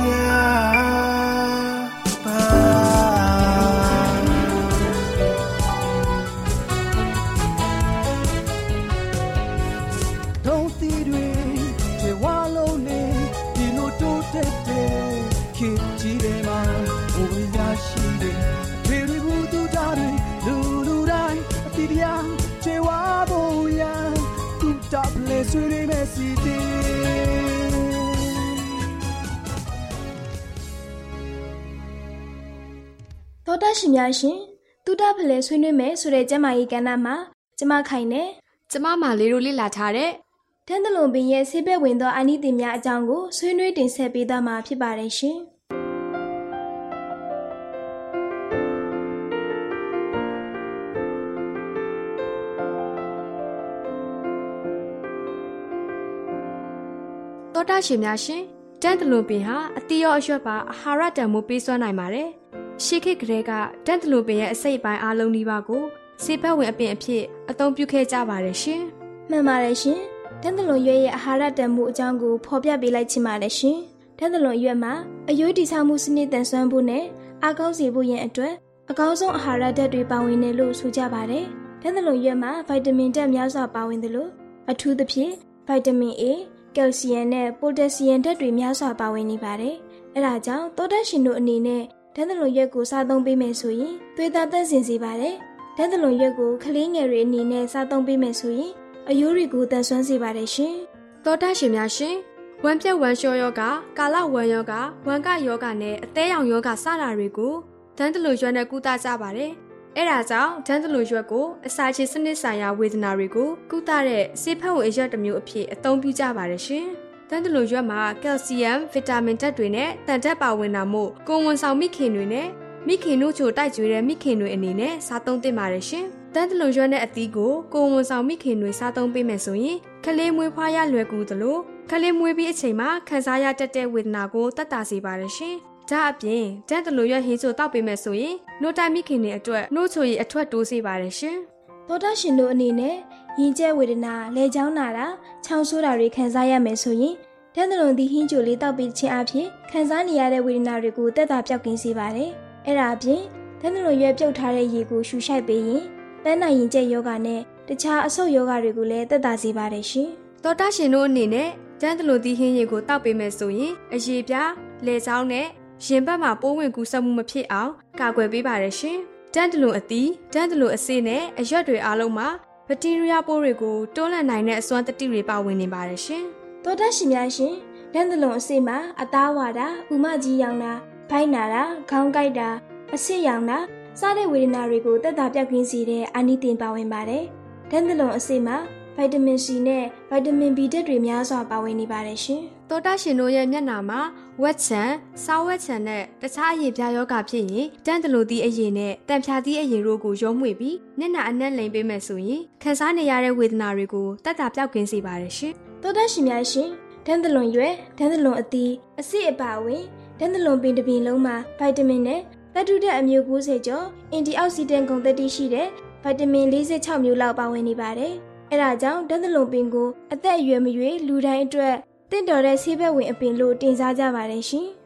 များစွာ တော့တီတွေခြေဝါလုံးနေဒီလိုတိုးတက်တဲ့ခေတ်ကြီးတွေမှာဘဝရရှိတယ်တွေတွေဘူးတူတာတွေလူလူတိုင်းအတီးတရားခြေဝါဖို့ရတူတာပလေဆွေးနေမယ်စီတီသောတာရှင်များရှင်တုဒ္ဒဖလဲဆွေးနွေးမယ်ဆိုတဲ့ကျမကြီးကဏ္ဍမှာကျမခိုင်နဲ့ကျမမာလေးတို့လေ့လာထားတဲ့တန်းတလွန်ပင်ရဲ့ဆေးဘက်ဝင်သောအာနိသင်များအကြောင်းကိုဆွေးနွေးတင်ဆက်ပေးသွားမှာဖြစ်ပါတယ်ရှင်တောတာရှင်များရှင် တန်းတလွန်ပင်ဟာအတီရောအရွက်ပါအာဟာရတန်မိုးပေးစွမ်းနိုင်ပါတယ်ရှေးခေတ်ကလေးကတန်တလူပင်ရဲ့အစိတ်ပိုင်းအားလုံးဒီပါကိုစေဘက်ဝင်အပင်အဖြစ်အသုံးပြုခဲ့ကြပါတယ်ရှင်။မှန်ပါတယ်ရှင်။တန်တလွန်ရွက်ရဲ့အာဟာရတန်မှုအကြောင်းကိုဖော်ပြပေးလိုက်ချင်ပါတယ်ရှင်။တန်တလွန်ရွက်မှာအယွေးတိဆောက်မှုစနစ်တန်ဆွမ်းဖို့နဲ့အားကောင်းစေဖို့ရန်အတွက်အကောင်းဆုံးအာဟာရဓာတ်တွေပါဝင်တယ်လို့ဆိုကြပါတယ်။တန်တလွန်ရွက်မှာဗိုက်တမင်ဓာတ်များစွာပါဝင်တယ်လို့အထူးသဖြင့်ဗိုက်တမင် A ကယ်လ်ဆီယမ်နဲ့ပိုတက်ဆီယမ်ဓာတ်တွေများစွာပါဝင်နေပါတယ်။အဲဒါကြောင့်သောတက်ရှင်တို့အနေနဲ့ဓာတ်သလွန်ရွက်ကိုစားသုံးပေးမယ်ဆိုရင်သွေးသားသက်စင်စေပါတယ်။ဓာတ်သလွန်ရွက်ကိုကလေးငယ်တွေအနေနဲ့စားသုံးပေးမယ်ဆိုရင်အယိုးတွေကိုတန်ဆွမ်းစေပါတယ်ရှင်။သောတာရှင်များရှင်ဝမ်းပြက်ဝမ်းလျှောယောဂကာလဝမ်းယောဂဝမ်းကယောဂနဲ့အသေးရောင်ယောဂစတာတွေကိုဓာတ်သလွန်ရွက်နဲ့ကုသကြပါတယ်။ အဲဒါကြောင့်ဓာတ်သလွန်ရွက်ကိုအစာချေစနစ်ဆိုင်ရာဝေဒနာတွေကိုကုသတဲ့ဆေးဖက်ဝင်အရွက်တစ်မျိုးအဖြစ်အသုံးပြုကြပါတယ်ရှင်။တန်တလူရွက်မှာကယ်လ်ဆီယမ်ဗီတာမင်ဓာတ်တွေနဲ့တန်ဓာတ်ပါဝင်တာမို့ကိုဝန်ဆောင်မိခင်တွေနဲ့မိခင်တို့ချိုတိုက်ကျွေးတဲ့မိခင်တွေအနေနဲ့စားသုံးသင့်ပါတယ်ရှင်။တန်တလူရွက်နဲ့အသီးကိုကိုဝန်ဆောင်မိခင်တွေစားသုံးပေးမယ်ဆိုရင်ကလေးမွေးဖွားရလွယ်ကူသလိုကလေးမွေးပြီးအချိန်မှာခံစားရတတ်တဲ့ဝေဒနာကိုတက်တာစေပါတယ်ရှင်။ ဒါအပြင်တန်တလူရွက်ဟင်းချိုတောက်ပေးမယ်ဆိုရင်နှုတ်တိုက်မိခင်တွေအတွက်နှုတ်ချိုရည်အထွက်တိုးစေပါတယ်ရှင်။သောတာရှင်တို့အနေနဲ့ရင်ကျဲဝေဒနာ၊လဲချောင်းနာတာ၊ချောင်းဆိုးတာတွေခံစားရမယ်ဆိုရင်တန်တလွန်သည်ဟင်းကြိုလေးတောက်ပြီးခြင်းအပြင်ခံစားနေရတဲ့ဝေဒနာတွေကိုတက်တာပြောက်ကင်းစေပါတယ်။အဲ့ဒါအပြင်တန်တလွန်ရွက်ပြုတ်ထားတဲ့ရေကိုရှူရှိုက်ပေးရင်ပန်းနိုင်ရင်ကျက်ယောဂနဲ့တခြားအဆုတ်ယောဂတွေကိုလည်းသက်သာစေပါတယ်ရှင်။သောတာရှင်တို့အနေနဲ့ကျန်းတလူသီးဟင်းရည်ကိုတောက်ပေးမယ်ဆိုရင်အရေပြား၊လေချောင်းနဲ့ ရင်ဘတ်မှာပိုးဝင်ကူးစက်မှုမဖြစ်အောင်ကာကွယ်ပေးပါရရှင်။တန်တလူအသီးတန်တလူအစေးနဲ့အရွက်တွေအားလုံးမှာဘက်တီးရီးယားပိုးတွေကိုတွန်းလှန်နိုင်တဲ့အစွမ်းတတိတွေပါဝင်နေပါတယ်ရှင်။သောတာရှင်များရှင်တန်တလူအစေးမှာအသားဝါတာ၊ဥမကြီးရောင်တာ၊ဖိုင်းနာတာ၊ခေါင်းကိုက်တာအဆစ်ရောင်တာစားတဲ့ဝေဒနာတွေကိုတက်တာပြောက်ကင်းစေတဲ့အာနိသင်ပါဝင်ပါတယ်။တန်တလူအစေးမှာဗိုက်တာမင် C နဲ့ဗိုက်တာမင် B ဓာတ်တွေများစွာပါဝင်နေပါတယ်ရှင်။ သောတာရှင်တို့ရဲ့မျက်နှာမှာဝက်ချံ၊စားဝက်ချံနဲ့တခြားအရည်ပြားယောဂဖြစ်ရင်တန်တလူသီးအရည်နဲ့တန်ဖြာသီးအရည်တို့ကိုရောမှွေပြီးမျက်နှာအနှံ့လိမ်ပေးမယ်ဆိုရင်ခံစားနေရတဲ့ဝေဒနာတွေကိုတက်တာပြောက်ကင်းစေပါတယ်ရှင်။သောတာရှင်များရှင်ဒန်းတလွန်ရွယ်ဒန်းတလွန်အသီးအဆီအပါဝင်ဒန်းတလွန်ပင်တစ်ပင်လုံးမှာဗိုက်တာမင်နဲ့သတ္တုဓာတ်အမျိုး90ကျော်အန်တီအောက်ဆီဒန့်ဂုဏ်သတ္တိရှိတဲ့ဗိုက်တာမင်46မျိုးလောက်ပါဝင်နေပါတယ်။အဲဒါကြောင့်ဒန်းသလုံပင်ကိုအသက်အရွယ်မရွေးလူတိုင်းအတွက် တင့်တော်တဲ့ဆေးဘက်ဝင်အပင်လို့တင်စားကြပါတယ်ရှင်။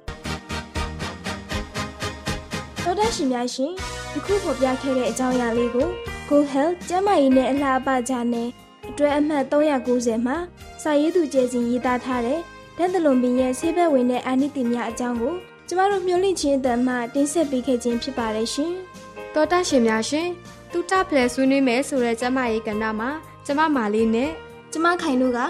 သောဒရှင်များရှင်ဒီခုဖော်ပြခဲ့တဲ့အကြောင်းအရာလေးကို Go Health ကျန်းမာရေးနဲ့အလားအပကြနဲ့အတွဲအမှတ်390မှာစာရေးသူကျဲစဉ်ရေးသားထားတဲ့ဒန်းသလုံပင်ရဲ့ဆေးဘက်ဝင်တဲ့အာနိသင်များအကြောင်းကိုကျမတို့မျှဝင့်ခြင်းအတန်မှတင်ဆက်ပေးခဲ့ခြင်းဖြစ်ပါတယ်ရှင်။သောတာရှင်များရှင်တူတာဖလဲဆွေးနွေးမယ်ဆိုတဲ့ကျမရေးကဏ္ဍမှာကျမမာလေးနဲ့ကျမခိုင်တို့က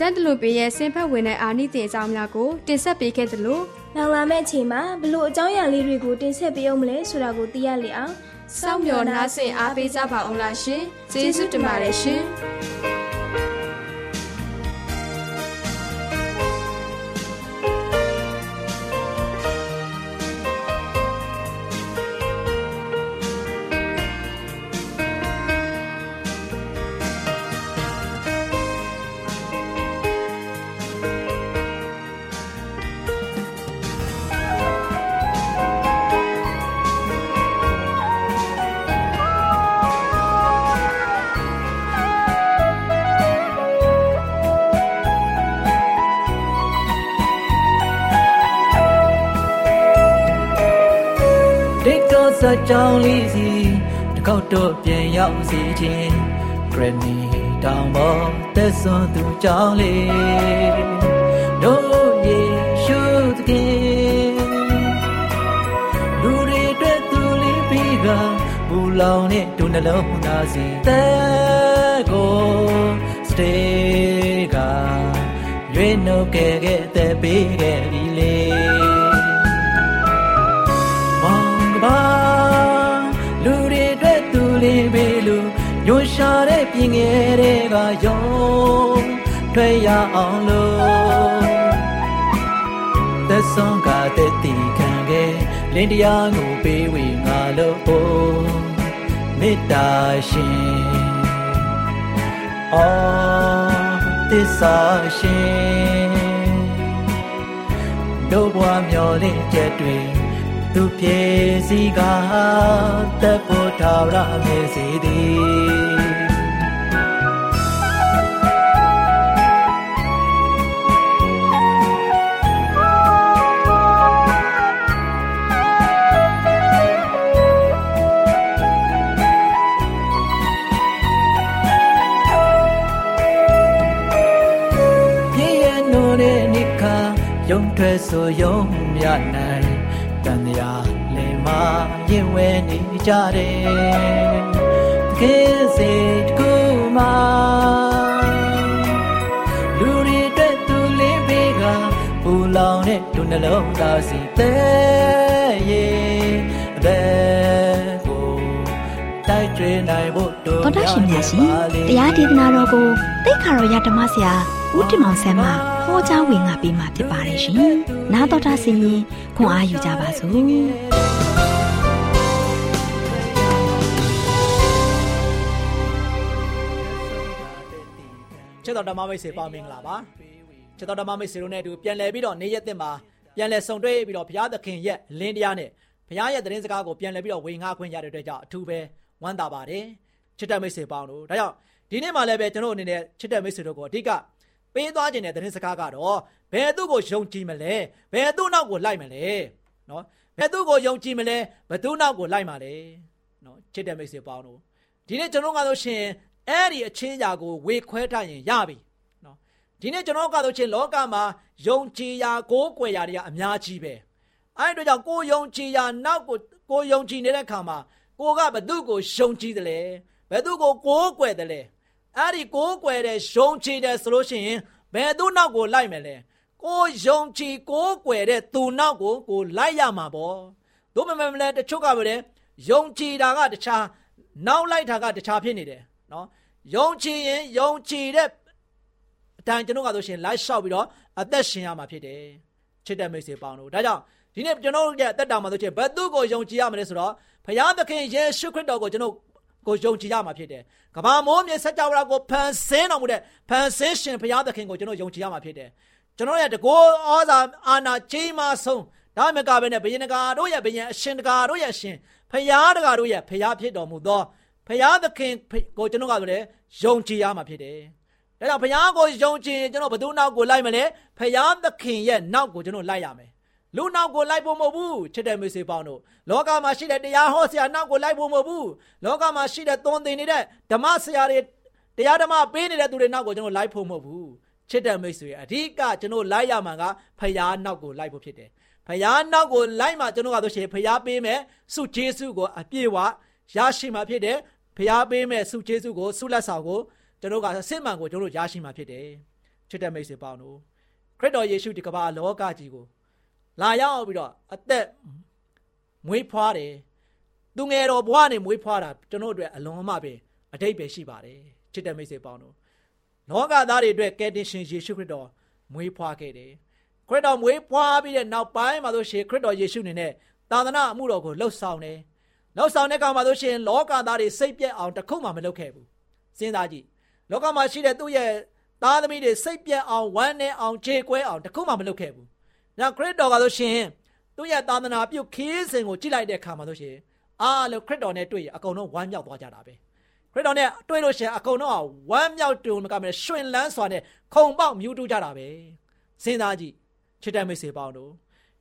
တန်တလူပေးရဲ့ဆင်ဖက်ဝင်တဲ့အာနိသင်အကြောင်းများကိုတင်ဆက်ပေးခဲ့သလိုနောက်လာမယ့်အချိန်မှာဘလို့အကြောင်းအရာလေးတွေကိုတင်ဆက်ပေးအောင်မလဲဆိုတာကိုသိရလေအောင်စောင့်မျှော်နှားဆင်အားပေးကြပါအောင်လားရှင်ကျေးဇူးတင်ပါတယ်ရှင် ကြောင်းလေးစီတကောက်တော့ပြန်ရောက်စီခြင်း Granny တောင်ပေါ်သက်စွန်သူကြောင်းလေးတို့ယေရှုသခင်လူတွေအတွက်သူလေးပြီးကဘူလောင်နဲ့ဒုနှလုံးသားစီတဲ့ကိုစတေးကရွေးနှုတ်ခဲ့ခဲ့တဲ့ပေးခဲ့ပြီလေမော င်ကပါလေးပဲလို့ညွှန်ရှာတဲ့ပြင်ငယ်တွေကရောထွက်ရအောင်လို့သက်ဆုံးကတဲ့တီခံခဲ့လင်းတရားကိုပေးဝေငါလို့မေတ္တာရှင်အော်သစ္စာရှင်တို့ဘွားမျောလင့်ချက်တွေ သူပြေစီကတပ်ဖို့ထာဝရမေစီသည်ယုံထွက်ဆိုယုံမြနိုင်တန်ရာလေ မာရင်ဝဲနေကြတယ်တကယ်စေတကူမာလူတွေအတွက်သူလေးပေးကပူလောင်တဲ့လူနှလုံးသားစီတဲ့ရဲ့အသက်ကိုတိုက်ကျွေးနိုင်ဖို့တို့တော်တော်ရှင်များရှင်တရားဒေသနာတော်ကိုတိတ်ခါတော်ရဓမ္မဆရာဦးတင်မောင်ဆန်းမှဟောကြားဝင်ငါပေးมาဖြစ်ပါတယ်ရှင်။နားတော်တာဆင်ရင်ခွန်အားယူကြပါစို့။ ချစ်တော်ဓမ္မမိတ်ဆွေပေါင်းမင်္ဂလာပါချစ်တော်ဓမ္မမိတ်ဆွေတို့နဲ့အတူပြန်လည်ပြီးတော့နေ့ရက်သစ်မှာပြန်လည်ဆုံတွေ့ပြီးတော့ဘုရားသခင်ရဲ့လင်းတရားနဲ့ဘုရားရဲ့သတင်းစကားကိုပြန်လည်ပြီးတော့ဝေငှခွင့်ရတဲ့အတွက်ကြောင့်အထူးပဲဝမ်းသာပါတယ်ချစ်တဲ့မိတ်ဆွေပေါင်းတို့ဒါကြောင့်ဒီနေ့မှလည်းပဲကျွန်တော်အနေနဲ့ချစ်တဲ့မိတ်ဆွေတို့ကိုအဓိကပေးသွားခြင်းတဲ့သတင်းစကားကတော့ဘယ်သူ့ကိုယုံကြည်မလဲဘယ်သူ့နောက်ကိုလိုက်မလဲနော်ဘယ်သူ့ကိုယုံကြည်မလဲဘယ်သူ့နောက်ကိုလိုက်မှာလဲနော်ချစ်တဲ့မိတ်ဆွေပေါင်းတို့ဒီနေ့ကျွန်တော်ကဆိုရှင် အဲ့ဒီအချင်းရာကိုဝေခွဲထားရင်ရပြီနော်ဒီနေ့ကျွန်တော်ကဆိုရှင်လောကမှာယုံကြည်ရာကိုးကွယ်ရာတွေကအများကြီးပဲအဲ့ဒီတော့ကြောင့်ကိုယုံကြည်ရာနောက်ကိုကိုယုံကြည်နေတဲ့ခါမှာကိုကဘသူ့ကိုယုံကြည်တယ်လဲဘယ်သူ့ကိုကိုးကွယ်တယ်လဲအဲ့ဒီကိုးကွယ်တဲ့ယုံကြည်တယ်ဆိုလို့ရှိရင်ဘယ်သူ့နောက်ကိုလိုက်မယ်လဲကိုယုံကြည်ကိုးကွယ်တဲ့သူနောက်ကိုကိုလိုက်ရမှာပေါ့တို့မမမလဲတချို့ကပဲယုံကြည်တာကတခြားနောက်လိုက်တာကတခြားဖြစ်နေတယ် နော်ယုံကြည်ရင်ယုံကြည်တဲ့အတိုင်းကျွန်တော်ကဆိုရှင်လိုက်လျှောက်ပြီးတော့အသက်ရှင်ရမှာဖြစ်တယ်ချစ်တဲ့မိတ်ဆွေပေါင်းတို့ဒါကြောင့်ဒီနေ့ကျွန်တော်ရဲ့အသက်တာမှာဆိုရှင်ဘယ်သူ့ကိုယုံကြည်ရမလဲဆိုတော့ဘုရားသခင်ယေရှုခရစ်တော်ကိုကျွန်တော်ကိုယုံကြည်ရမှာဖြစ်တယ်ကဘာမိုးမြေဆက်ကြောရာကိုဖန်ဆင်းတော်မူတဲ့ဖန်ဆင်းရှင်ဘုရားသခင်ကိုကျွန်တော်ယုံကြည်ရမှာဖြစ်တယ်ကျွန်တော်ရဲ့တကောဩဇာအာနာကြီးမားဆုံးဒါမှမကပဲနဲ့ဘယင်တကာတို့ရဲ့ဘယင်အရှင်တကာတို့ရဲ့အရှင်ဖယားတကာတို့ရဲ့ဖယားဖြစ်တော်မူသော ဖယားသခင်ကိုကျွန်တော်ကဆိုလေယုံကြည်ရမှာဖြစ်တယ်။ဒါကြောင့်ဖယားကိုယုံကြည်ရင်ကျွန်တော်ဘယ်သူနောက်ကိုလိုက်မလဲဖယားသခင်ရဲ့နောက်ကိုကျွန်တော်လိုက်ရမယ်။လူနောက်ကိုလိုက်ဖို့မဟုတ်ဘူးချစ်တဲ့မိတ်ဆွေပေါင်းတို့လောကမှာရှိတဲ့တရားဟောဆရာနောက်ကိုလိုက်ဖို့မဟုတ်ဘူးလောကမှာရှိတဲ့သွန်သင်နေတဲ့ဓမ္မဆရာတွေတရားဓမ္မပေးနေတဲ့သူတွေနောက်ကိုကျွန်တော်လိုက်ဖို့မဟုတ်ဘူးချစ်တဲ့မိတ်ဆွေအဓိကကျွန်တော်လိုက်ရမှာကဖယားနောက်ကိုလိုက်ဖို့ဖြစ်တယ်။ဖယားနောက်ကိုလိုက်မှကျွန်တော်ကဆိုရှင်ဖယားပေးမယ်စုကျေးဇူးကိုအပြည့်ဝရရှိမှာဖြစ်တယ် ဖယားပေးမယ်စုကျေးဇူးကိုဆုလက်ဆောင်ကိုကျွန်တော်ကစစ်မှန်ကိုကျွန်တော်ရရှိမှာဖြစ်တယ်ချစ်တဲ့မိတ်ဆွေပေါင်းတို့ခရစ်တော်ယေရှုဒီကမ္ဘာလောကကြီးကိုလာရောက်ပြီးတော့အသက်မွေးဖွားတယ်သူငယ်တော်ဘဝနဲ့မွေးဖွားတာကျွန်တော်တို့အလွန်အမပဲအတိတ်ပဲရှိပါတယ်ချစ်တဲ့မိတ်ဆွေပေါင်းတို့လောကသားတွေအတွက်ကယ်တင်ရှင်ယေရှုခရစ်တော်မွေးဖွားခဲ့တယ်ခရစ်တော်မွေးဖွားပြီးတဲ့နောက်ပိုင်းမှာဆိုရှင်ခရစ်တော်ယေရှုနေနဲ့သာသနာအမှုတော်ကိုလှုပ်ဆောင်တယ် လှုပ်ဆောင်တဲ့အခါမှာဆိုရှင်လောကသားတွေစိတ်ပြက်အောင်တခုမှမလုပ်ခဲ့ဘူးစဉ်းစားကြည့်လောကမှာရှိတဲ့သူ့ရဲ့သားသမီးတွေစိတ်ပြက်အောင်ဝမ်းနည်းအောင်ခြေကွဲအောင်တခုမှမလုပ်ခဲ့ဘူး။နောက်ခရစ်တော်ကဆိုရှင်သူ့ရဲ့သာသနာပြုခီးစဉ်ကိုကြည့်လိုက်တဲ့အခါမှာဆိုရှင်အားလုံးခရစ်တော်နဲ့တွေ့ရအကုန်လုံးဝမ်းမြောက်သွားကြတာပဲ။ခရစ်တော်နဲ့တွေ့လို့ရှင်အကုန်လုံးဝမ်းမြောက်တုံကမဲ့ရှင်လန်းစွာနဲ့ခုံပေါက်မြူးတူးကြတာပဲ။စဉ်းစားကြည့်ချစ်တဲ့မိတ်ဆွေပေါင်းတို့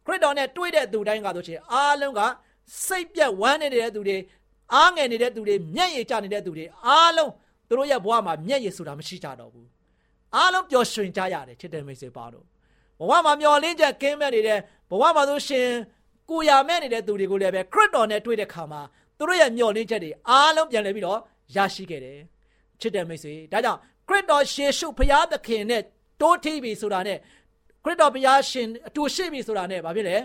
ခရစ်တော်နဲ့တွေ့တဲ့သူတိုင်းကဆိုရှင်အားလုံးက စိတ်ပြက်ဝမ်းနေတဲ့သူတွေအားငယ်နေတဲ့သူတွေမျက်ရည်ကျနေတဲ့သူတွေအားလုံးသူတို့ရဲ့ဘဝမှာမျက်ရည်ဆိုတာမရှိကြတော့ဘူးအားလုံးပျော်ရွှင်ကြရတယ်ချစ်တဲ့မိတ်ဆွေပေါင်းတို့ဘဝမှာမျောလင်းချက်ကင်းမဲ့နေတဲ့ဘဝမှာဆိုရှင်ကိုရမဲ့နေတဲ့သူတွေကိုလည်းပဲခရစ်တော်နဲ့တွေ့တဲ့ခါမှာသူတို့ရဲ့မျောလင်းချက်တွေအားလုံးပြန်လည်ပြီးတော့ရရှိခဲ့တယ်ချစ်တဲ့မိတ်ဆွေဒါကြောင့်ခရစ်တော်ယေရှုဖခင်သခင်နဲ့တိုးထိပ်ပြီဆိုတာနဲ့ခရစ်တော်ဘုရားရှင်အတူရှိပြီဆိုတာနဲ့ဘာဖြစ်လဲ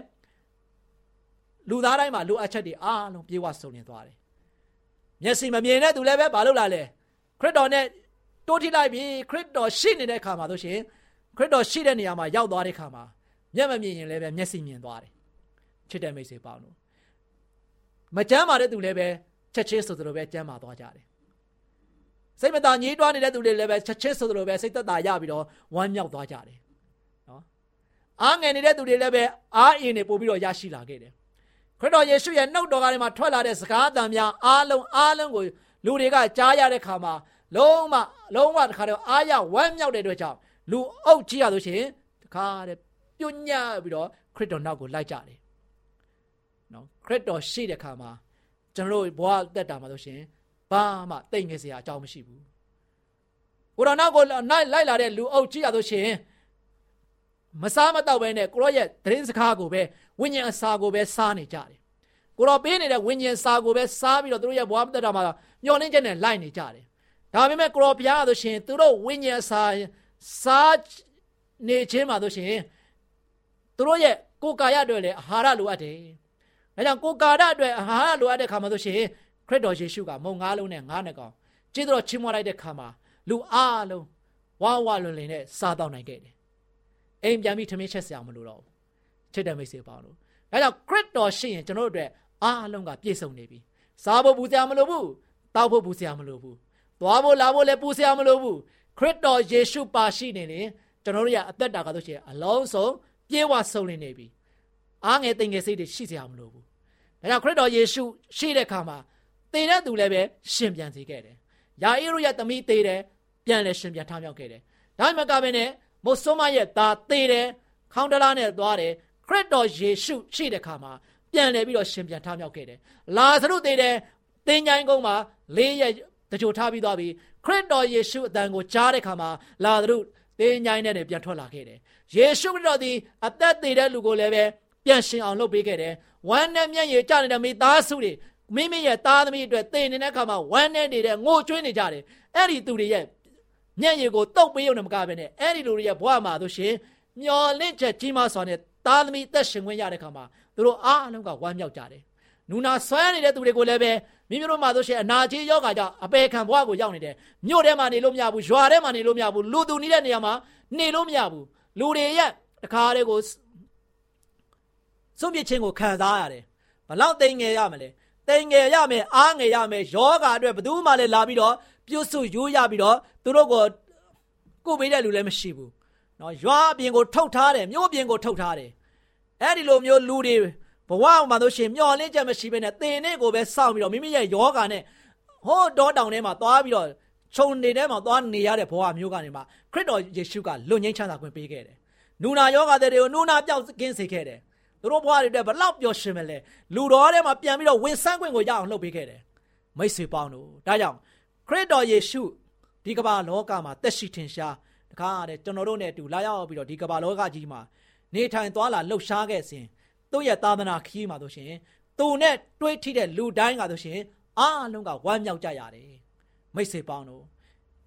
လူသားတိုင်းမှာလိုအပ်ချက်တွေအားလုံးပြေဝစုံလင်သွားတယ်မျက်စိမမြင်တဲ့သူလည်းပဲဘာလုပ်လာလဲခရစ်တော်နဲ့တိုးထိလိုက်ပြီခရစ်တော်ရှိနေတဲ့အခါမှာဆိုရှင်ခရစ်တော်ရှိတဲ့နေရာမှာရောက်သွားတဲ့အခါမှာမျက်မမြင်ရင်လည်းပဲမျက်စိမြင်သွားတယ်ချစ်တဲ့မိတ်ဆွေပေါင်းတို့မကြမ်းပါတဲ့သူလည်းပဲချက်ချင်းဆိုသလိုပဲကြမ်းပါသွားကြတယ်စိတ်မသာညှိတွားနေတဲ့သူတွေလည်းပဲချက်ချင်းဆိုသလိုပဲစိတ်သက်သာရပြီးတော့ဝမ်းမြောက်သွားကြတယ်အားငယ်နေတဲ့သူတွေလည်းပဲအားအင်းနေပို့ပြီးတော့ရရှိလာခဲ့တယ် ခရစ်တော်ယေရှုရဲ့နှုတ်တော်ကနေမှထွက်လာတဲ့စကားအသံများအားလုံးအားလုံးကိုလူတွေကကြားရတဲ့ခါမှာလုံးဝလုံးဝတခါတော့အားရဝမ်းမြောက်တဲ့အတွက်ကြောင့်လူအုပ်ကြီးရလို့ရှိရင်တခါတဲ့ပြုံညံ့ပြီးတော့ခရစ်တော်နောက်ကိုလိုက်ကြတယ်နော်ခရစ်တော်ရှိတဲ့ခါမှာကျွန်တော်တို့ဘဝတက်တာမှာလို့ရှိရင်ဘာမှတိတ်ငယ်စရာအကြောင်းမရှိဘူးဘုရားနောက်ကိုလိုက်လာတဲ့လူအုပ်ကြီးရလို့ရှိရင် မစားမတော့ပဲနဲ့ကိုရောရဲ့သတင်းစကားကိုပဲဝိညာဉ်အစာကိုပဲစားနေကြတယ်ကိုရောပေးနေတဲ့ဝိညာဉ်စာကိုပဲစားပြီးတော့သူတို့ရဲ့ဘဝမသက်တာမှာမျောလင်းချက်နဲ့လိုက်နေကြတယ်ဒါပေမဲ့ကိုရောဘုရားဆိုရှင်သူတို့ဝိညာဉ်အစာစားနေခြင်းမှာဆိုရှင်သူတို့ရဲ့ကိုယ်ကာယအတွက်လည်းအာဟာရလိုအပ်တယ်ဒါကြောင့်ကိုယ်ကာယအတွက်အာဟာရလိုအပ်တဲ့ခါမှာဆိုရှင်ခရစ်တော်ယေရှုကမုံငါးလုံးနဲ့ငါးနှစ်ကောင်ကျေးဇူးတော်ချီးမွမ်းလိုက်တဲ့ခါမှာလူအားလုံးဝါဝလွန်လင်နဲ့စားတော့နိုင်ခဲ့တယ် အိမ်ပြန်ပြီးထမင်းချက်စရာမလိုတော့ဘူးချစ်တဲ့မိတ်ဆွေပေါင်းတို့ဒါကြောင့်ခရစ်တော်ရှိရင်ကျွန်တော်တို့အတွက်အားလုံးကပြည့်စုံနေပြီစားဖို့ပူစရာမလိုဘူးတောက်ဖို့ပူစရာမလိုဘူးသွားဖို့လာဖို့လည်းပူစရာမလိုဘူးခရစ်တော်ယေရှုပါရှိနေရင်ကျွန်တော်တို့ရအသက်တာကတော့ရှိရင်အလုံးစုံပြေဝဆုံလင်နေပြီအားငယ်တိမ်ငယ်စိတ်တွေရှိစရာမလိုဘူးဒါကြောင့်ခရစ်တော်ယေရှုရှိတဲ့အခါမှာတည်တဲ့သူလည်းပဲရှင်ပြန်စေခဲ့တယ်ယာအေရုရဲ့သမီးတည်တယ်ပြန်လည်းရှင်ပြန်ထမြောက်ခဲ့တယ်ဒါမှမကဘဲနဲ့ မိုးဆိုးမရဲ့သားသေတယ်ခေါင်းတလားနဲ့သွားတယ်ခရစ်တော်ယေရှုရှိတဲ့ခါမှာပြန်လဲပြီးတော့ရှင်ပြန်ထမြောက်ခဲ့တယ်လာဇရုသေတယ်သင်ញိုင်းကုန်းမှာ၄ရက်တကြိုထားပြီးသွားပြီခရစ်တော်ယေရှုအတန်ကိုကြားတဲ့ခါမှာလာသူသင်ញိုင်းနဲ့ပြန်ထွက်လာခဲ့တယ်ယေရှုခရစ်တော်သည်အသက်သေးတဲ့လူကိုလည်းပဲပြန်ရှင်အောင်လုပ်ပေးခဲ့တယ်ဝမ်းနဲ့မျက်ရည်ကျနေတဲ့မိသားစုတွေမိမိရဲ့သားသမီးအတွက်သေနေတဲ့အခါမှာဝမ်းနဲ့နေတဲ့ငိုကြွေးနေကြတယ်အဲ့ဒီသူတွေရဲ့ မျက်ရည်ကိုတုတ်ပေးရုံနဲ့မကဘဲနဲ့အဲ့ဒီလူတွေရဲ့ဘဝမှာဆိုရှင်မျော်လင့်ချက်ကြီးမားစွာနဲ့သားသမီးသက်ရှင်ခွင့်ရတဲ့အခါမှာသူတို့အားအလုံးကဝမ်းမြောက်ကြတယ်နူနာဆွဲနေတဲ့သူတွေကိုလည်းပဲမိမိတို့မှာဆိုရှင်အနာကြီးယောဂါကြောင့်အပေခံဘဝကိုရောက်နေတယ်မြို့ထဲမှာနေလို့မရဘူးရွာထဲမှာနေလို့မရဘူးလူသူနေတဲ့နေရာမှာနေလို့မရဘူးလူတွေရဲ့တခါတည်းကိုစွန့်ပစ်ခြင်းကိုခံစားရတယ်ဘလောက်တိမ်ငယ်ရမလဲတိမ်ငယ်ရမယ်အားငယ်ရမယ်ယောဂါအတွက်ဘယ်သူမှလည်းလာပြီးတော့ပြုတ်ဆုယူရပြီးတော့ သူတို့ကိုကုပေးတဲ့လူလည်းမရှိဘူးနော်ရွာအပြင်ကိုထုတ်ထားတယ်မြို့အပြင်ကိုထုတ်ထားတယ်အဲ့ဒီလိုမျိုးလူတွေဘဝမှာတို့ရှင်မျောလင့်ချက်မရှိဘဲနဲ့သင်နဲ့ကိုပဲစောင့်ပြီးတော့မိမိရဲ့ယောဂာနဲ့ဟိုးတောတောင်ထဲမှာသွားပြီးတော့ခြုံနေတဲ့မှာသွားနေရတဲ့ဘဝမျိုးကနေမှာခရစ်တော်ယေရှုကလွတ်ငင်းချမ်းသာခွင့်ပေးခဲ့တယ်နူနာယောဂာတွေကိုနူနာပြောက်ကင်းစေခဲ့တယ်သူတို့ဘဝတွေအတွက်ဘလောက်ပျော်ရွှင်မလဲလူတော်ထဲမှာပြန်ပြီးတော့ဝင်ဆန်းခွင့်ကိုရအောင်လုပ်ပေးခဲ့တယ်မိတ်ဆွေပေါင်းတို့ဒါကြောင့်ခရစ်တော်ယေရှု ဒီကမ္ဘာလောကမှာတက်ရှိထင်ရှားတခါတည်းကျွန်တော်တို့နဲ့အတူလာရောက်ပြီးတော့ဒီကမ္ဘာလောကကြီးမှာနေထိုင်သွားလာလှုပ်ရှားခဲ့စဉ်သူ့ရဲ့သာသနာခီးမှာဆိုရှင်သူနဲ့တွေးထိတဲ့လူတိုင်းကဆိုရှင်အားလုံးကဝမ်းမြောက်ကြရတယ်မိတ်ဆွေပေါင်းတို့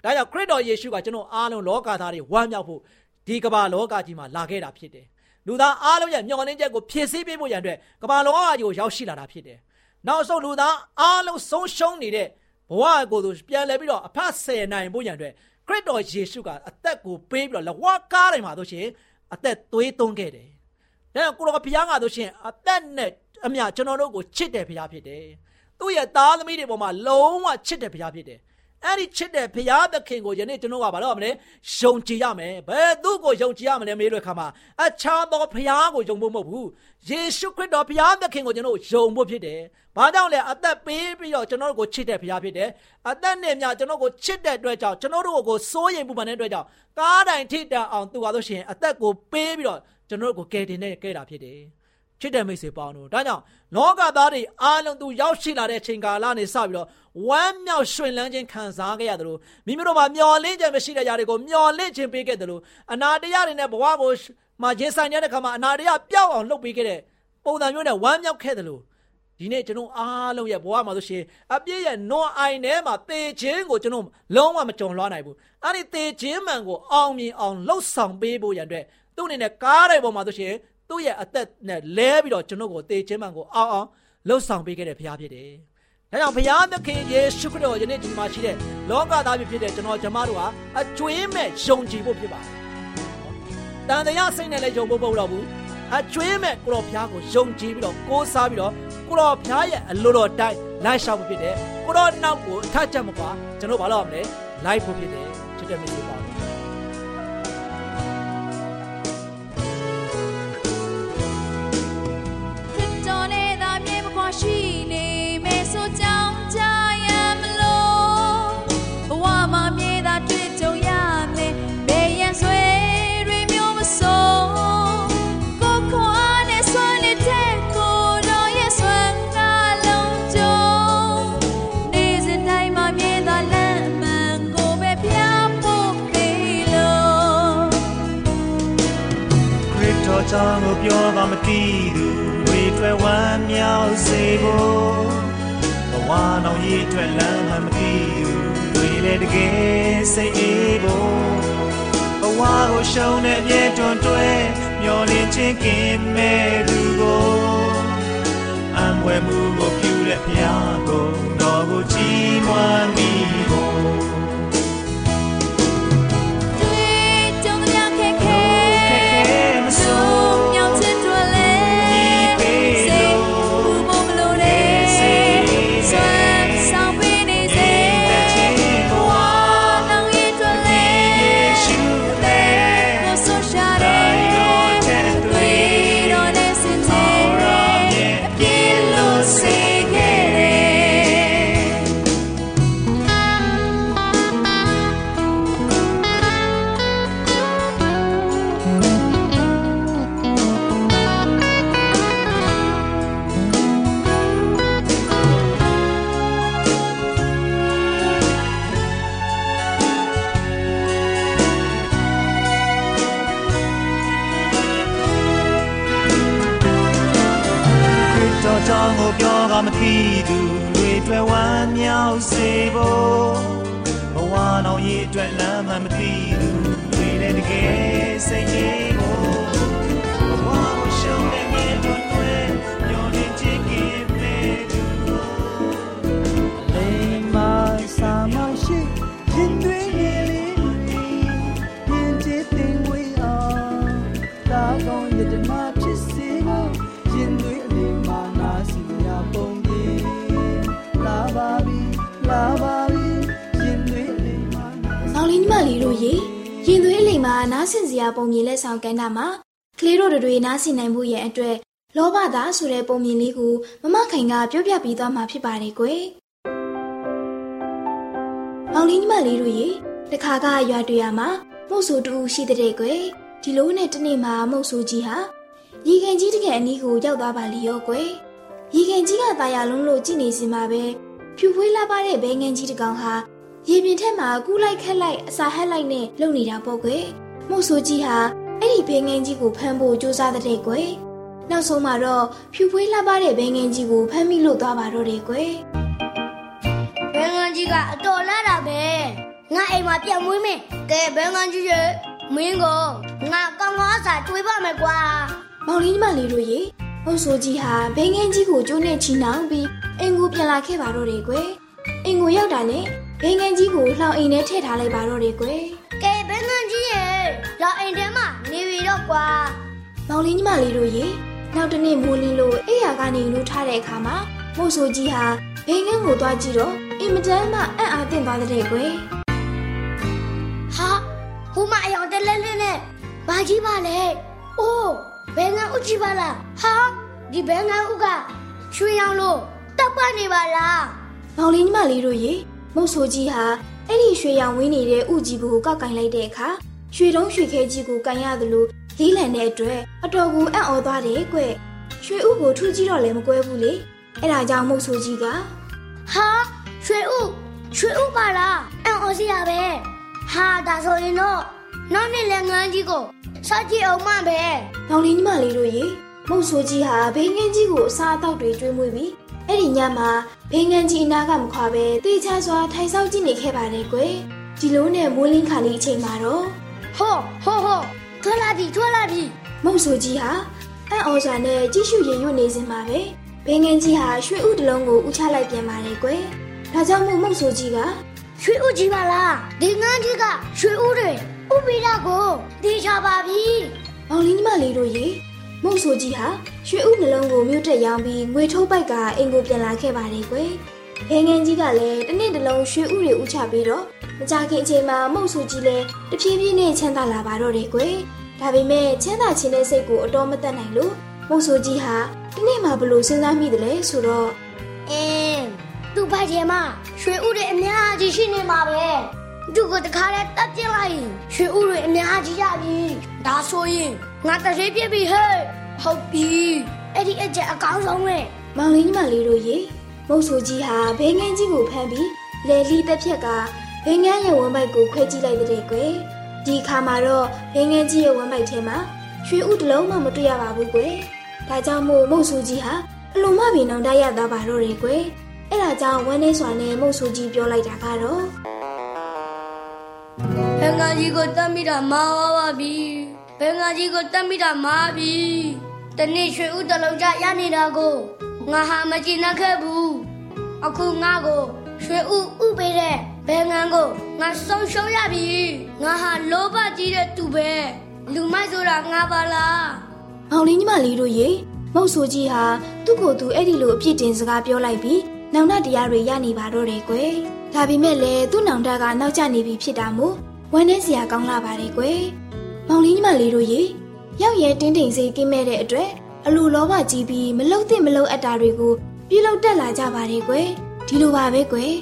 ဒါကြောင့်ခရစ်တော်ယေရှုကကျွန်တော်အားလုံးလောကသားတွေဝမ်းမြောက်ဖို့ဒီကမ္ဘာလောကကြီးမှာလာခဲ့တာဖြစ်တယ်လူသားအားလုံးရဲ့မျှော်လင့်ချက်ကိုဖြည့်ဆည်းပေးဖို့ရန်အတွက်ကမ္ဘာလောကကြီးကိုရောက်ရှိလာတာဖြစ်တယ်နောက်ဆုံးလူသားအားလုံးဆုံးရှုံးနေတဲ့ ဘဝကိုသူပြန်လဲပြီးတော့အဖတ်ဆယ်နိုင်ဖို့ရန်အတွက်ခရစ်တော်ယေရှုကအသက်ကိုပေးပြီးတော့လဝကားတိုင်းမှာဆိုရှင်အသက်သွေးသွင်းခဲ့တယ်။ဒါကိုတော်ဘုရားကဆိုရှင်အသက်နဲ့အမြကျွန်တော်တို့ကိုချစ်တယ်ဘုရားဖြစ်တယ်။သူ့ရဲ့သားသမီးတွေပေါ်မှာလုံးဝချစ်တယ်ဘုရားဖြစ်တယ်။ အဲ့ဒီချစ်တဲ့ဘုရားသခင်ကိုယနေ့ကျွန်တော်ကဘာလို့မလဲယုံကြည်ရမယ်ဘယ်သူ့ကိုယုံကြည်ရမလဲမေးလို့ခါမှာအခြားသောဘုရားကိုယုံဖို့မဟုတ်ဘူးယေရှုခရစ်တော်ဘုရားသခင်ကိုကျွန်တော်ယုံဖို့ဖြစ်တယ်ဘာကြောင့်လဲအသက်ပေးပြီးတော့ကျွန်တော်တို့ကိုချစ်တဲ့ဘုရားဖြစ်တယ်အသက်နဲ့များကျွန်တော်ကိုချစ်တဲ့အတွက်ကြောင့်ကျွန်တော်တို့ကိုစိုးရိမ်ပူပန်တဲ့အတွက်ကြောင့်ကားတိုင်ထိတန်အောင်သူပါလို့ရှိရင်အသက်ကိုပေးပြီးတော့ကျွန်တော်တို့ကိုကယ်တင်နဲ့ကဲတာဖြစ်တယ် ချစ်တဲ့မိတ်ဆွေပေါင်းတို့ဒါကြောင့်လောကသားတွေအားလုံးသူရောက်ရှိလာတဲ့ချိန်ကာလနေစပြီးတော့ဝမ်းမြောက်ရွှင်လန်းခြင်းခံစားခဲ့ရတယ်လို့မိမိတို့မှာမျော်လင့်ခြင်းမရှိတဲ့ຢာတွေကိုမျော်လင့်ခြင်းပေးခဲ့တယ်လို့အနာတရားတွေနဲ့ဘဝကိုမှာရင်ဆိုင်တဲ့အခါမှာအနာတရားပျောက်အောင်လုပ်ပေးခဲ့တဲ့ပုံစံမျိုးနဲ့ဝမ်းမြောက်ခဲ့တယ်လို့ဒီနေ့ကျွန်တော်အားလုံးရဲ့ဘဝမှာဆိုရှင်အပြည့်ရဲ့နွန်အိုင်ထဲမှာတေခြင်းကိုကျွန်တော်လုံးဝမကြုံလွှားနိုင်ဘူးအဲ့ဒီတေခြင်းမှန်ကိုအောင်မြင်အောင်လှုပ်ဆောင်ပေးဖို့ရန်အတွက်သူ့အနေနဲ့ကားတဲ့ပုံမှာဆိုရှင် သူ့ရဲ့အသက်နဲ့လဲပြီးတော့ကျွန်တော်ကိုတေခြင်းမှန်ကိုအောင်အောင်လှုပ်ဆောင်ပေးခဲ့တဲ့ဘုရားဖြစ်တယ်ဒါကြောင့်ဘုရားသခင်ယေရှုခရစ်တော်ယနေ့ဒီမှာရှိတဲ့လောကသားဖြစ်တဲ့ကျွန်တော်ကျမတို့ဟာအကျွေးမဲ့ယုံကြည်ဖို့ဖြစ်ပါတယ်။တန်တရားစိတ်နဲ့လည်းယုံဖို့မဟုတ်တော့ဘူး။အကျွေးမဲ့ကိုတော်ဘုရားကိုယုံကြည်ပြီးတော့ကိုးစားပြီးတော့ကိုတော်ဘုရားရဲ့အလိုတော်တိုင်းလိုက်ရှောက်ဖို့ဖြစ်တယ်။ကိုတော်နောက်ကိုထချက်မကွာကျွန်တော်ဘာလို့ရမလဲ။လိုက်ဖို့ဖြစ်တယ်ချစ်တဲ့မိတ်ဆွေပါ မ်းမြောက်စေဖို့ဘဝနောင်ရည်အတွက်လမ်းမမသိဘူးတွေလည်းတကယ်စိတ်အေးဖို့ဘဝကိုရှုံးတဲ့မြေတွန်တွဲမျောလင်းခြင်းကင်းမဲ့သူကိုအံွယ်မှုကိုပြုတဲ့ဖျားကိုတော်ကိုကြည်မွမ်းမိဖို့ ကမသိသူတွေတွေ့ဝမ်းမြောက်စေဖို့ဘဝတော်ရဲ့အတွက်လမ်းမှမသိသူတွေလည်းတကယ်စိတ်ကြီး နားဆင်စရာပုံမြင်လက်ဆောင်ကမ်းတာမှာကလေးတို့တွေနားဆင်နိုင်မှုရဲ့အတွက်လောဘသားဆိုတဲ့ပုံမြင်လေးကိုမမခိုင်ကပြောပြပေးသွားမှာဖြစ်ပါတယ်ကွယ်။မောင်လေးညီမလေးတို့ရေတခါကရွာတွေ့ရမှာမုတ်ဆိုတူရှိတဲ့ကွယ်ဒီလိုနဲ့တနေ့မှာမုတ်ဆိုကြီးဟာရေခင်ကြီးတကယ်အနီးကိုရောက်သွားပါလီရောကွယ်ရေခင်ကြီးကตายရလုံးလို့ကြည့်နေစင်မှာပဲဖြူဖွေးလာပါတဲ့ဘဲငန်းကြီးတစ်ကောင်ဟာ ရေပြင်ထက်မှာကူးလိုက်ခက်လိုက်အစာဟက်လိုက်နဲ့လုံနေတာပေါ့ကွယ် မှုတ်ဆိုကြီးဟာအဲ့ဒီဘဲငန်းကြီးကိုဖမ်းဖို့ကြိုးစားတဲ့ကွယ်နောက်ဆုံးမှာတော့ဖြူဖွေးလှပတဲ့ဘဲငန်းကြီးကိုဖမ်းမိလို့သွားပါတော့တယ်ကွယ်ဘယ်ငန်းကြီးကအတော်လာတာပဲငါအိမ်မှာပြတ်မွေးမယ်ကဲဘယ်ငန်းကြီးရဲ့မင်းကိုငါကောင်းကောင်းအစာတွေးပါမယ်ကွာမောင်လေးညီမလေးတို့ရေမှုတ်ဆိုကြီးဟာဘဲငန်းကြီးကိုကျိုးနဲ့ချီနှောင်ပြီးအင်ကိုပြန်လာခဲ့ပါတော့တယ်ကွယ်အင်ကိုရောက်တာနဲ့ဘဲငန်းကြီးကိုလှောင်အိမ်ထဲထည့်ထားလိုက်ပါတော့တယ်ကွယ်ကဲဘယ်ငန်းကြီးရဲ့ လာအိမ်ထဲမှာနေပြီတော့ကွာမောင်လေးညီမလေးတို့ရေနောက်တစ်နေ့မိုးလင်းလို့အိယာကနေလူထားတဲ့အခါမှာမို့ဆိုကြီးဟာဘိငန်းကိုသွားကြည့်တော့အင်မတန်မှအံ့အားသင့်သွားတဲ့ကွယ်ဟာဟိုမအယောင်တက်လဲလဲနဲ့ဘာကြီးပါလဲအိုးဘယ်ငန်းဥကြီးပါလားဟာဒီဘယ်ငန်းဥကရွှေရောင်လို့တပ်ပနေပါလားမောင်လေးညီမလေးတို့ရေမို့ဆိုကြီးဟာအဲ့ဒီရွှေရောင်ဝင်းနေတဲ့ဥကြီးကိုကောက်ကင်လိုက်တဲ့အခါ ရွှေတုံးရွှေခဲကြီးကိုကန်ရသလိုလေးလံတဲ့အတွက်အတော်ကိုအံ့ဩသွားတယ်ကွရွှေဥကိုထူးကြည့်တော့လည်းမကွဲဘူးလေအဲ့ဒါကြောင့်မို့ဆိုကြီးကဟာရွှေဥရွှေဥပါလားအံ့ဩစရာပဲဟာဒါဆိုရင်တော့နောက်နေ့လည်းငန်းကြီးကိုစကြည့်အောင်မှပဲမောင်လေးညီမလေးတို့ရေမုတ်ဆိုကြီးဟာဘေးငန်းကြီးကိုအစားအသောက်တွေကျွေးမွေးပြီးအဲ့ဒီညမှာဘေးငန်းကြီးအနာကမခွာပဲတေချာစွာထိုင်ဆောက်ကြည့်နေခဲ့ပါတယ်ကွယ်ဒီလိုနဲ့မိုးလင်းခါလေးအချိန်မှာတော့ ဟောဟောဟောထွက်လာပြီထွက်လာပြီမုတ်ဆိုကြီးဟာအံ့ဩစွာနဲ့ကြည့်ရှုရင်ရွနေစင်မှာပဲဘေးငန်းကြီးဟာရွှေဥတစ်လုံးကိုဥချလိုက်ပြန်ပါတယ်ကွယ်ဒါကြောင့်မို့မုတ်ဆိုကြီးကရွှေဥကြီးပါလားဒီငန်းကြီးကရွှေဥတွေဥပိဒကိုတေချာပါပြီမောင်လေးညီမလေးတို့ရေမုတ်ဆိုကြီးဟာရွှေဥနှလုံးကိုမြို့တက်ရောင်းပြီးငွေထုတ်ပိုက်ကအိမ်ကိုပြန်လာခဲ့ပါတယ်ကွယ်။ ဘဲငန်းကြီးကလည်းတစ်နေ့တစ်လုံးရွှေဥတွေဥချပြီးတော့မကြခင်အချိန်မှာမုတ်ဆိုကြီးလည်းတဖြည်းဖြည်းနဲ့ချမ်းသာလာပါတော့တယ်ကွယ်။ဒါပေမဲ့ချမ်းသာခြင်းတဲ့စိတ်ကိုအတော်မတတ်နိုင်လို့မုတ်ဆိုကြီးဟာဒီနေ့မှဘလို့စဉ်းစားမိတယ်လဲဆိုတော့အင်းသူ့ဘိုက်ထဲမှာရွှေဥတွေအများကြီးရှိနေမှာပဲသူကတခါတည်းတက်ပြစ်လိုက်ရင်ရွှေဥတွေအများကြီးရပြီဒါဆိုရင်ငါတရေပြစ်ပြီဟဲ့ဟုတ်ပြီအဲ့ဒီအချက်အကောင်းဆုံးပဲမောင်လေးညီမလေးတို့ရေ မုတ်ဆိုကြီးဟာဘဲငန်းကြီးကိုဖမ်းပြီးလေလီတက်ဖြက်ကဘဲငန်းရဲ့ဝမ်းပိုက်ကိုခွဲကြည့်လိုက်တဲ့ကွယ်ဒီအခါမှာတော့ဘဲငန်းကြီးရဲ့ဝမ်းပိုက်ထဲမှာရွှေဥတစ်လုံးမှမတွေ့ရပါဘူးကွယ်ဒါကြောင့်မို့မုတ်ဆိုကြီးဟာအလုံးမပင်အောင်တရသွားပါတော့တယ်ကွယ်အဲ့ဒါကြောင့်ဝမ်းနေစွာနဲ့မုတ်ဆိုကြီးပြောလိုက်တာကတော့ဘင်္ဂါကြီးကိုတတ်မိတာမာပါပါပြီဘင်္ဂါကြီးကိုတတ်မိတာမာပြီတနေ့ရွှေဥတလုံးကြရနေတာကို ငါဟာမကြည့်နှက်ခဲ့ဘူးအခုငါကိုရွှေဥဥပေးတဲ့ဘယ်ငံကိုငါဆုံးရှုံးရပြီငါဟာလောဘကြီးတဲ့သူပဲလူမိုက်ဆိုတာငါပါလားမောင်လေးညီမလေးတို့ရေမုတ်ဆိုကြီးဟာသူ့ကိုယ်သူအဲ့ဒီလိုအပြစ်တင်စကားပြောလိုက်ပြီးနောင်တတရားတွေရနေပါတော့တယ်ကွယ်ဒါပေမဲ့လည်းသူ့နောင်တကနောက်ကျနေပြီဖြစ်တာမို့ဝမ်းနေစရာကောင်းလာပါတယ်ကွယ်မောင်လေးညီမလေးတို့ရေရောက်ရဲတင်းတိမ်စေးကင်းမဲ့တဲ့အတွက် အလိုလောဘကြီးပြီးမလုံသင့်မလုံအပ်တာတွေကိုပြုလုပ်တက်လာကြပါတယ်ကွယ်ဒီလိုပါပဲကွယ်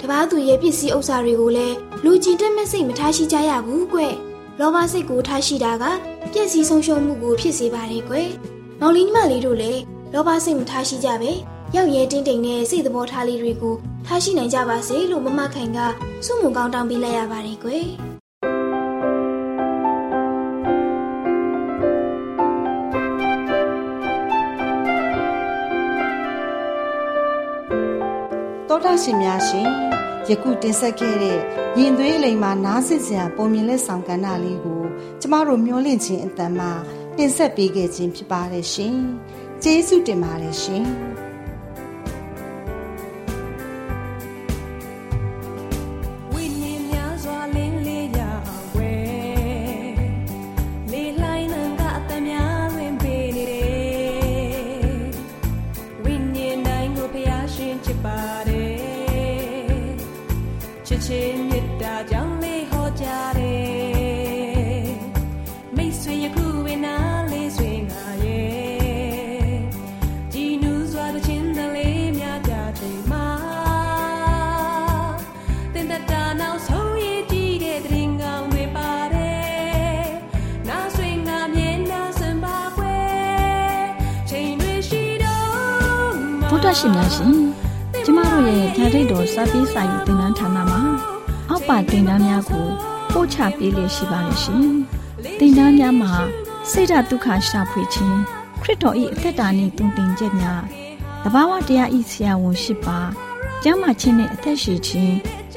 တပားသူရဲ့ပစ္စည်းဥစ္စာတွေကိုလည်းလူကြည်တက်မဲ့စိတ်မထားရှိကြရဘူးကွယ်လောဘစိတ်ကိုထားရှိတာကပြည့်စည်ဆုံးရှုံးမှုကိုဖြစ်စေပါတယ်ကွယ်။မောင်လေးညီမလေးတို့လည်းလောဘစိတ်မထားရှိကြပဲ။ရောက်ရဲတင်းတိမ်နဲ့စိတ်သဘောထားလေးတွေကိုထားရှိနိုင်ကြပါစေလို့မမခိုင်ကဆုမွန်ကောင်းတောင်းပေးလိုက်ရပါတယ်ကွယ်။ တောတာရှင်များရှင်ယခုတင်ဆက်ခဲ့တဲ့ရင်သွေးလိမ်မှာနားဆင်စရာပုံမြင်လက်ဆောင်ကဏ္ဍလေးကိုကျမတို့မျှဝင့်ခြင်းအတန်မှာတင်ဆက်ပေးခဲ့ခြင်းဖြစ်ပါတယ်ရှင်ကျေးဇူးတင်ပါတယ်ရှင် ရှင်များရှင်ကျမတို့ရဲ့ဓာတ်ရိတ်တော်စပေးစာယူတင်နန်းဌာနမှာအောက်ပါတင်ဒားများကိုပို့ချပေးလေရှိပါတယ်ရှင်တင်ဒားများမှာဆိဒ္ဓတုခရှာဖွေခြင်းခရစ်တော်၏အသက်တာနှင့်တုန်တင်ချက်များတဘာဝတရားဤဆရာဝန်ရှိပါကျမ်းမာခြင်းနဲ့အသက်ရှိခြင်း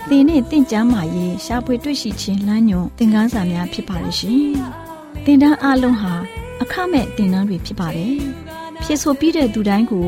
သင်နဲ့တင့်ကြမာရေးရှားပွေတွေ့ရှိခြင်းလမ်းညွန်သင်ခန်းစာများဖြစ်ပါလိမ့်ရှင်။တင်ဒန်းအလုံးဟာအခမဲ့တင်ဒန်းတွေဖြစ်ပါတယ်။ဖြစ်ဆိုပြီးတဲ့သူတိုင်းကို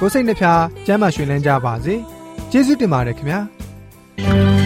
ကိုစိတ်နှဖျားစမ်းမွှင်လန်းကြပါစေကျေးဇူးတင်ပါတယ်ခင်ဗျာ